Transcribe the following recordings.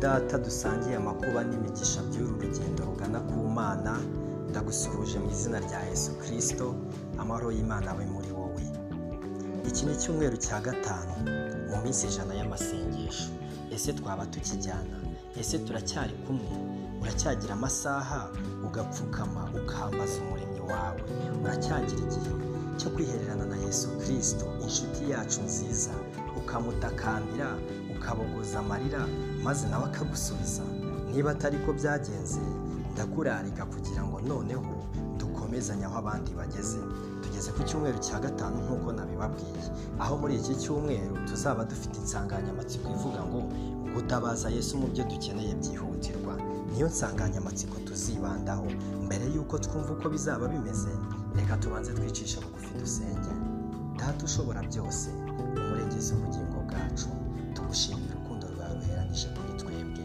data dusangiye amakuba n'imigisha by'uru rugendo rugana ku mana ndagusuhuje mu izina rya yesu kirisito amahoro y'imana abe muri wowe. Iki ni icyumweru cya gatanu mu minsi ijana y'amasengesho. Ese twaba tukijyana? Ese turacyari kumwe? Uracyagira amasaha ugapfukama ukambaza umuremyi wawe. Uracyagira igihe cyo kwihererana na yesu kirisito inshuti yacu nziza. Ukamutakambira ukabogoza amarira maze nawe akagusubiza. Niba atari ko byagenze ndakurarika kugira ngo noneho dukomezanye aho abandi bageze. Tugeze ku cyumweru cya gatanu nk'uko nabibabwiye. Aho muri iki cyumweru tuzaba dufite insanganyamatsiko ivuga ngo gutabaza yesu mu byo dukeneye byihutirwa. Niyo nsanganyamatsiko tuzibandaho. Mbere y'uko twumva uko bizaba bimeze reka tubanze twicishe bugufi dusenge. Data ushobora byose umurengezi w'ubugingo bwacu. Tugushimira ruheranije kuri twebwe.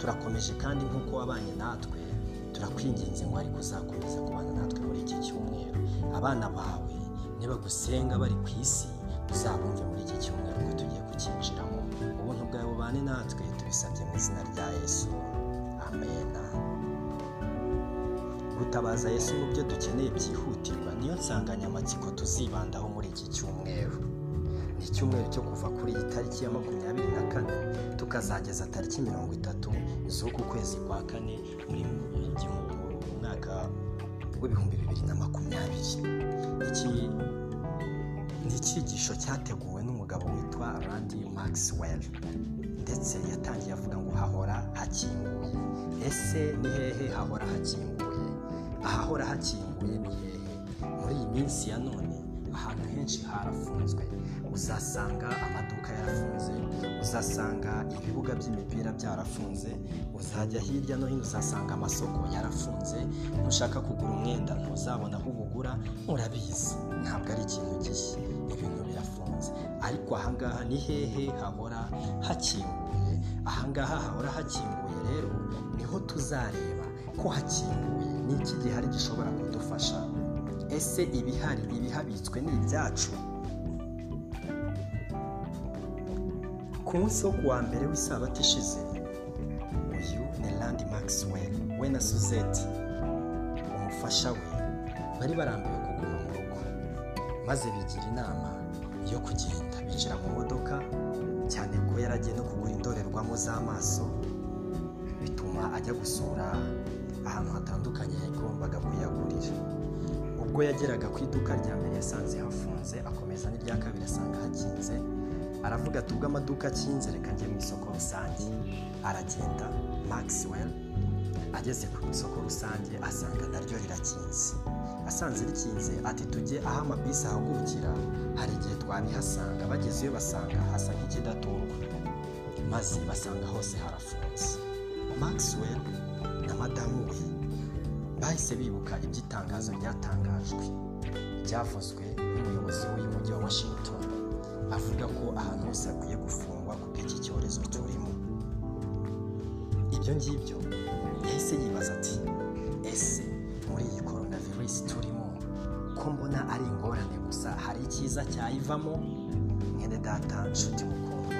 Turakomeje kandi nk'uko wabanye natwe turakwinginze ngo ariko uzakomeza kubana natwe muri iki cyumweru. Abana bawe nibagusenga bari ku isi uzabumve muri iki cyumweru ko tugiye kucyinjiramo ubuntu bwawe bubane natwe tubisabye mu izina rya yesu. Amena gutabaza yesu mu byo dukeneye byihutirwa niyo nsanganyamatsiko tuzibandaho muri iki cyumweru. Ni icyumweru cyo kuva kuri iyi tariki ya makumyabiri na kane tukazageza tariki mirongo itatu z'uku kwezi kwa kane muri mwaka w'ibihumbi bibiri na makumyabiri. Iki ni icyigisho cyateguwe n'umugabo witwa randi maxwell. Ndetse yatangiye avuga ngo hahora hakinguye. Ese ni hehe hahora hakinguye? Ahahora hakinguye ni hehe? Muri iyi minsi ya none ahantu henshi harafunzwe. Uzasanga amaduka yarafunze uzasanga ibibuga by'imipira byarafunze uzajya hirya no hino uzasanga amasoko yarafunze nushaka kugura umwenda ntuzabona aho ubugura murabizi ntabwo ari ikintu gishya ibintu birafunze. Ariko ahangaha ni hehe hahora hakinguye? Ahangaha hahora hakinguye rero ni ho tuzareba ko hakinguye. Ni iki gihari gishobora kudufasha? Ese ibihari ibihabitswe ni ibyacu? Ku munsi wo kuwa mbere w'isabato ishize uyu ni randi maxwell we na suzette umufasha we bari barambiwe kuguma mu rugo maze bigira inama yo kugenda bicara mu modoka cyane ko yari agiye no kugura indorerwamo z'amaso bituma ajya gusura ahantu hatandukanye yagombaga kuyagurira. Ubwo yageraga ku iduka rya mbere yasanze hafunze akomeza n'irya kabiri asanga hakinze aravuga ati ubwo amaduka akinze reka njye mu isoko rusange. Aragenda. Maxwell ageze ku isoko rusange asanga naryo rirakinze. Asanze rikinze ati tujye aho amabisi ahagurukira. Hari igihe twabihasanga bagezeyo basanga hasa nk'ikidaturwa maze basanga hose harafunze. Maxwell na madamu we bahise bibuka iby'itangazo ryatangajwe ryavuzwe n'umuyobozi w'uyu mujyi wa washington. Avuga ko ahantu hose hakwiye gufungwa ku bw'iki cyorezo turimo. Ibyo ngibyo yahise yibaza ati ese muri iyi korona virusi turimo ko mbona ari ingorane gusa hari icyiza cyayivamo? Mwene data nshuti mukundwa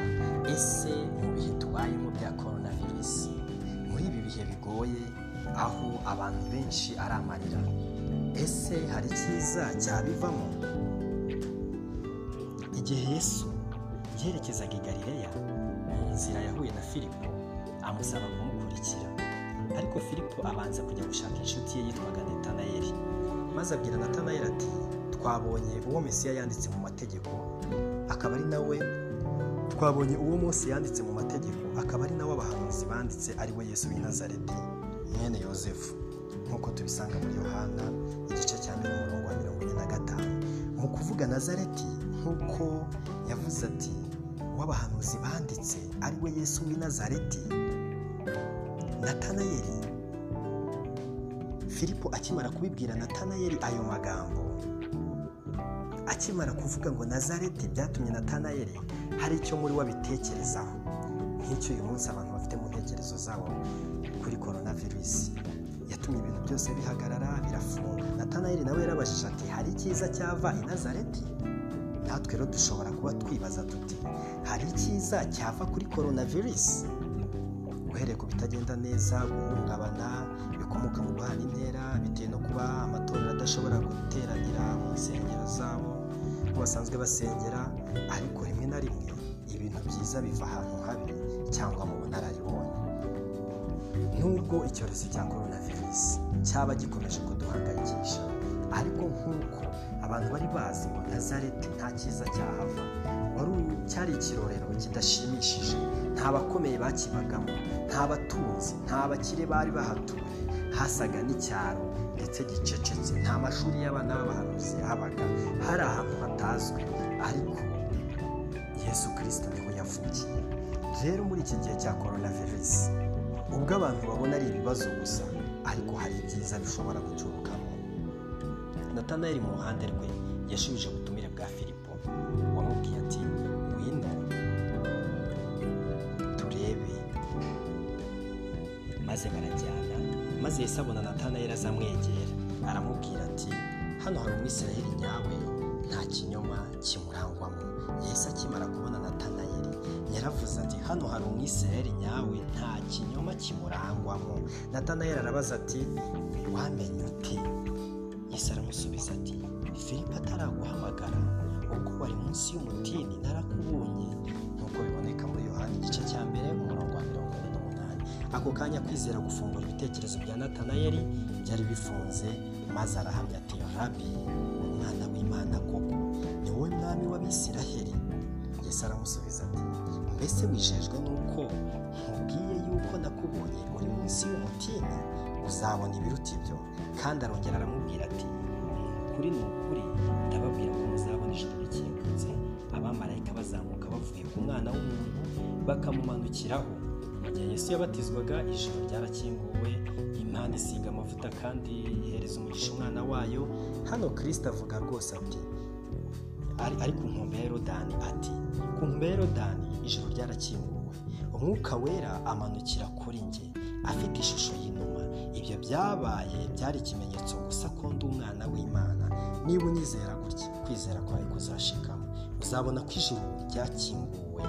ese mu bihe tubayemo bya korona virusi muri ibi bihe bigoye aho abantu benshi ari amarira ese hari icyiza cyabivamo? Igihe yesu yerekezaga i galileya mu nzira yahuye na filipo amusaba kumukurikira. Ariko filipo abanza kujya gushaka inshuti ye yitwaga netanayeli. Maze abwira natanayeli ati twabonye uwo mesiya yanditse mu mategeko akaba ari nawe twabonye uwo munsi yanditse mu mategeko akaba ari nawe abahanuzi banditse ari we yesu w'i nazareti mwene yosefu. Nk'uko tubisanga muri yohana igice cya mbere umurongo wa mirongo ine na gatanu. Mu kuvuga nazareti nk'uko yavuze ati w'abahanuzi banditse ari we yesu w'i nazareti natanayeli. Filipo akimara kubibwira natanayeli ayo magambo akimara kuvuga ngo nazareti byatumye natanayeli hari icyo muri we abitekerezaho nk'icyo uyu munsi abantu bafite mu ntekerezo zabo kuri korona virusi yatumye ibintu byose bihagarara birafunga. Natanayeli nawe yarabajije ati hari icyiza cyava i nazareti? Natwe rero dushobora kuba twibaza tuti hari icyiza cyava kuri korona virusi uhereye ku bitagenda neza guhungabana bikomoka mu guhana intera bitewe no kuba amatorero adashobora guteranira mu nsengero zabo aho basanzwe basengera ariko rimwe na rimwe ibintu byiza biva ahantu habi cyangwa mu bunararibonye nubwo icyorezo cya korona virusi cyaba gikomeje kuduhangayikisha ariko nk'uko abantu bari bazi ngo nazareti nta cyiza cyahava. Cyari ikirorero kidashimishije. Nta bakomeye bakibagamo nta batunzi nta bakire bari bahatuye. Hasaga n'icyaro ndetse gicecetse. Nta mashuri y'abana b'abahanuzi yahabaga hari ahantu hatazwi ariko yesu kirisito ni ho yavukiye. Rero muri iki gihe cya korona virusi ubwo abantu babona ari ibibazo gusa ariko hari ibyiza bishobora guturukamo natanayeli mu ruhande rwe yashubije ubutumire bwa filipo wamubwiye ati ngwino turebe. Maze barajyana maze Yesu abona natanayeli azamwegera. Aramubwira ati hano hari umwisirayeli nyawe nta kinyoma kimurangwamo. Yesu akimara kubona natanayeli yaravuze ati hano hari umwisirayeli nyawe nta kinyoma kimurangwamo. Natanayeli arabaza ati wamenye ute? Yesu aramusubiza ati filipo ataraguhamagara ubwo wari munsi y'umutini narakubonye. Nk'uko biboneka muri yohani igice cya mbere umurongo wa mirongo ine n'umunani. Ako kanya kwizera gufungura ibitekerezo bya natanayeli byari bifunze maze arahamya ati rabi umwana w'imana koko ni wowe mwami w'abisiraheli Yesu aramusubiza ati mbese wijejwe n'uko nkubwiye yuko nakubonye uri munsi y'umutini? Uzabona ibiruta ibyo kandi arongera aramubwira ati ukuri ni ukuri ndababwira ko muzabona ijoro rikingutse. Abamarayika bazamuka bavuye ku mwana w'umuntu bakamumanukiraho. Mu gihe yesu yabatizwaga ijoro ryarakinguwe imana isiga amavuta kandi ihereza umugisha umwana wayo. Hano kirisita avuga rwose ati ari ku nkombe ya yorodani ati ku nkombe ya yorodani ijoro ryarakinguwe. Umwuka wera amanukira kuri njye afite ishusho y'inuma. Ibyo byabaye byari ikimenyetso gusa ko ndi umwana w'imana. Niba unyizera gutya kwizera kwawe kuzashikamo. Uzabona ko ijuru ryakinguwe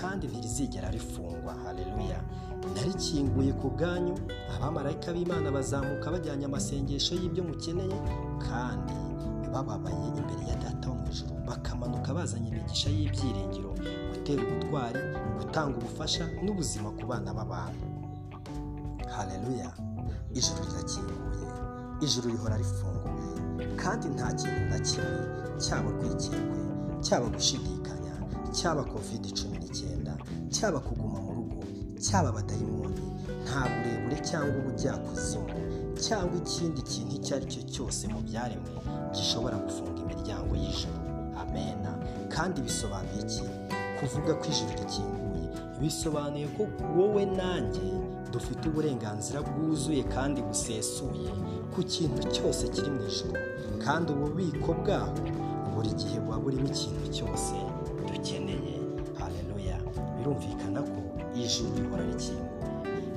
kandi ntirizigera rifungwa. Hareruya narikinguye ku bwanyu abamarayika b'imana bazamuka bajyanye amasengesho y'ibyo mukeneye kandi bababaye imbere ya data wo mu ijuru. Bakamanuka bazanye imigisha y'ibyiringiro gutera ubutwari gutanga ubufasha n'ubuzima ku bana b'abantu. Hareruya ijuru rirakinguye ijuru rihora rifunguye kandi nta kintu na kimwe cyaba urwikekwe cyaba gushidikanya cyaba kovide cumi n'icyenda cyaba kuguma mu rugo cyaba abadayimoni nta burebure cyangwa ubujyakuzimu cyangwa ikindi kintu icyo ari cyo cyose mu byaremwe gishobora gufunga imiryango y'ijoro amena kandi bisobanuye iki? Kuvuga ko ijuru rikinguye bisobanuye ko wowe nanjye dufite uburenganzira bwuzuye kandi busesuye ku kintu cyose kiri mu ijoro kandi ububiko bwaho buri gihe buba burimo ikintu cyose dukeneye. Hareruya birumvikana ko ijuru rihora rikinguye.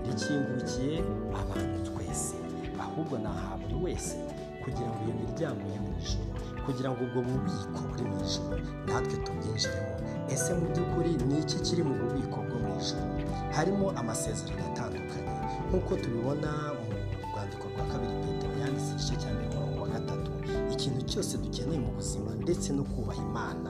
Rikingukiye abantu twese. Ahubwo ni aha buri wese kugira ngo iyo miryango yo mu ijoro kugira ngo ubwo bubiko buri mu ijoro natwe tubwinjiremo. Ese mu by'ukuri ni iki kiri mu bubiko bwo mu ijoro harimo amasezerano atandukanye. Nk'uko tubibona mu rwandiko rwa kabiri petero yanditse igice cya mbere umurongo wa gatatu ikintu cyose dukeneye mu buzima ndetse no kubaha imana.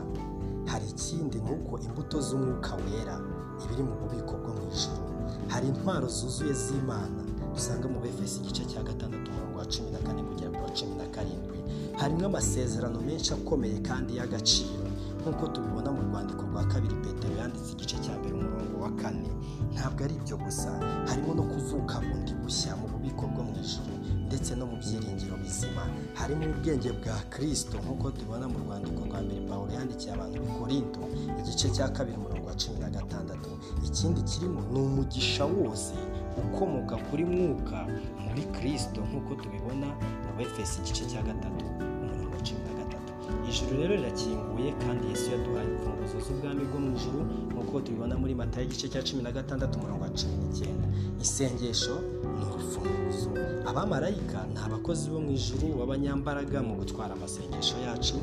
Hari ikindi ni uko imbuto z'umwuka wera ibiri mu bubiko bwo mu ijoro hari intwaro zuzuye z'imana. Dusanga mu befesi igice cya gatandatu umurongo wa cumi na kane kugera ku wa cumi na karindwi. Harimo amasezerano menshi akomeye kandi y'agaciro. Nk'uko tubibona mu rwandiko rwa kabiri petero yanditse igice cya mbere umurongo wa kane. Ntabwo ari ibyo gusa. Harimo no kuvuka bundi bushya mu bubiko bwo mu ijoro ndetse no mu byiringiro bizima. Harimo ubwenge bwa kirisito nk'uko tubibona mu rwandiko rwa mbere pawulo yandikiye abantu korinto igice cya kabiri umurongo wa cumi na gatandatu. Ikindi kirimo ni umugisha wose ukomoka kuri mwuka muri kirisito nk'uko tubibona mu befesi igice cya gatatu umurongo wa cumi na gatatu. Ijuru rero rirakinguye kandi yesu yaduhaye imfunguzo z'ubwami bwo mu ijuru nk'uko tubibona muri mata y'igice cya cumi na gatandatu umurongo wa cumi n'icyenda. Isengesho ni urufunguzo. Abamarayika ni abakozi bo mu ijuru b'abanyambaraga mu gutwara amasengesho yacu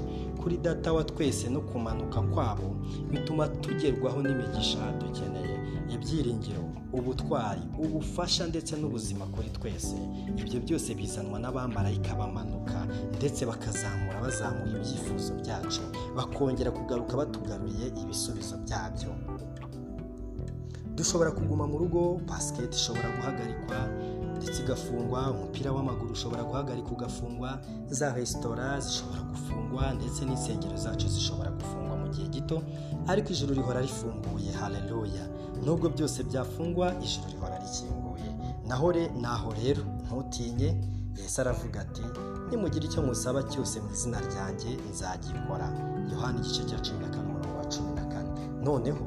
kuri data wa twese no kumanuka kwabo bituma tugerwaho n'imigisha dukeneye. Ibyiringiro ubutwari ubufasha ndetse n'ubuzima kuri twese. Ibyo byose bizanwa n'abamarayika bamanuka ndetse bakazamura bazamura ibyifuzo byacu bakongera kugaruka batugaruye ibisubizo byabyo. Dushobora kuguma mu rugo basiketi ishobora guhagarikwa ndetse igafungwa umupira w'amaguru ushobora guhagarika ugafungwa za resitora zishobora gufungwa ndetse n'insengero zacu zishobora gufungwa mu gihe gito. Ariko ijuru rihora rifunguye. Hareruya nubwo byose byafungwa ijuru rihora rikinguye. Naho re naho rero ntutinye. Yesu aravuga ati nimugira icyo musaba cyose mu izina ryanjye nzagikora. Yohani igice cya cumi na kane umurongo wa cumi na kane. Noneho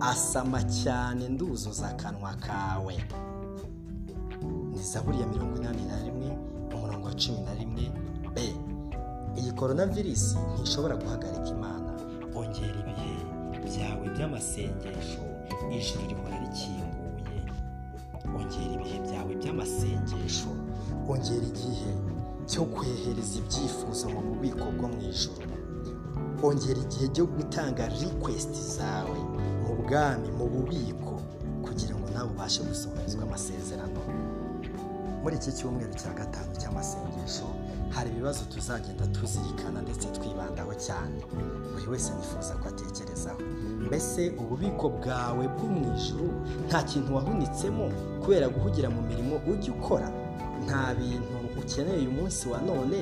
asama cyane nduzuza akanwa kawe. Ni zaburi ya mirongo inani na rimwe umurongo wa cumi na rimwe b. Iyi korona virusi ntishobora guhagarika by'amasengesho. Ijuru rihora rikinguye. Ongera ibihe byawe by'amasengesho. Ongera igihe cyo kwehereza ibyifuzo mu bubiko bwo mu ijoro ongera igihe cyo gutanga rikwesiti zawe mu bwami mu bubiko kugira ngo nawe ubashe gusohorezwa amasezerano. Muri iki cyumweru cya gatanu cy'amasengesho hari ibibazo tuzagenda tuzirikana ndetse twibandaho cyane. Buri wese nifuza ko atekerezaho. Mbese ububiko bwawe bwo mu ijuru nta kintu wahunitsemo kubera guhugira mu mirimo ujya ukora? Nta bintu ukeneye uyu munsi wa none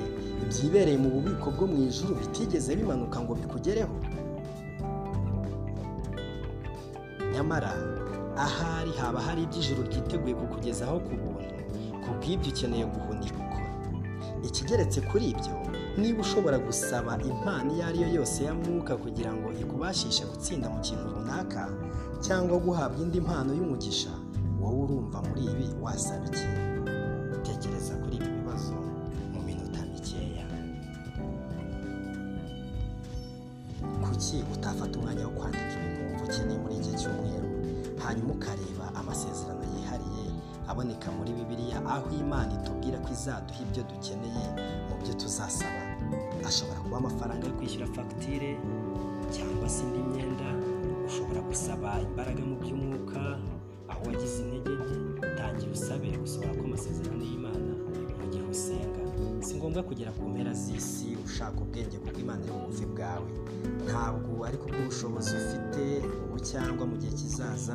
byibereye mu bubiko bwo mu ijuru bitigeze bimanuka ngo bikugereho? Nyamara ahari haba hari iby'ijuru ryiteguye kukugezaho ku buntu. Ku bw'ibyo ukeneye guhunikwa ikigeretse kuri ibyo niba ushobora gusaba impano iyo ari yo yose ya mwuka kugira ngo ikubashishe gutsinda mu kintu runaka cyangwa guhabwa indi mpano y'umugisha wowe urumva muri ibi wasaba iki? Tekereza kuri ibi bibazo mu minota mikeya. Kuki utafata umwanya wo kwandika ibintu ukeneye muri iki cyumweru? Hanyuma ukareba amasezerano aboneka muri bibiliya aho imana itubwira ko izaduha ibyo dukeneye mu byo tuzasaba. Ashobora kuba amafaranga yo kwishyura fagitire cyangwa se indi myenda ushobora gusaba imbaraga mu by'umwuka aho wagize intege nke tangira usabe gusohora kw'amasezerano y'imana mu gihe usenga. Si ngombwa kugera ku mpera z'isi ushaka ubwenge kuko imana iri bugufi bwawe. Ntabwo ari kubw'ubushobozi ufite ubu cyangwa mu gihe kizaza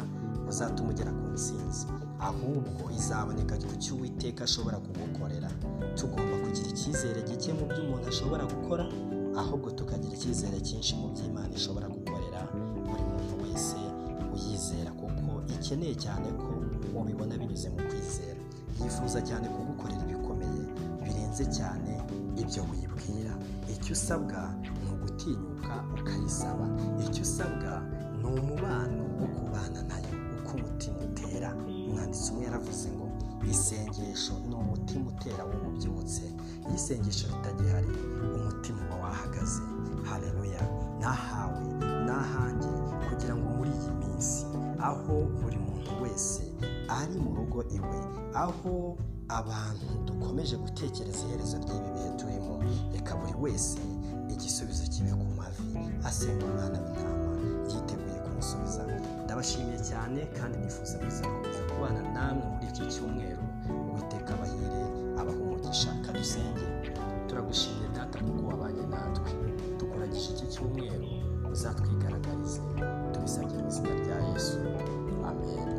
buzatuma ugera ku ntsinzi. Ahubwo izaboneka ku cyo uwiteka ashobora kugukorera. Tugomba kugira icyizere gike mu byo umuntu ashobora gukora ahubwo tukagira icyizere cyinshi mu byo imana ishobora gukorera buri muntu wese uyizera kuko ikeneye cyane ko ubibona binyuze mu kwizera. Yifuza cyane kugukorera ibikomeye birenze cyane ibyo wibwira. Icyo usabwa ni ugutinyuka ukayisaba. Icyo usabwa ni umubano wo kubana umwanditsi umwe yaravuze ngo isengesho ni umutima utera w'ububyutse iyo isengesho ritagihari umutima uba wahagaze. Hareruya nahawe n'ahanjye kugira ngo muri iyi minsi aho buri muntu wese ari mu rugo iwe aho abantu dukomeje gutekereza iherezo ry'ibi bihe turimo reka buri wese igisubizo kibe ku mavi asenga umwana w'intama yiteguye kumusubiza. Ndabashimiye cyane kandi nifuza kubana namwe muri iki cyumweru uwiteka abahire abaha umugisha kadusenge turagushimiye data kuko wabanye natwe. Tukuragije iki cyumweru uzatwigaragarize tubisabye mu izina rya yesu. Amen.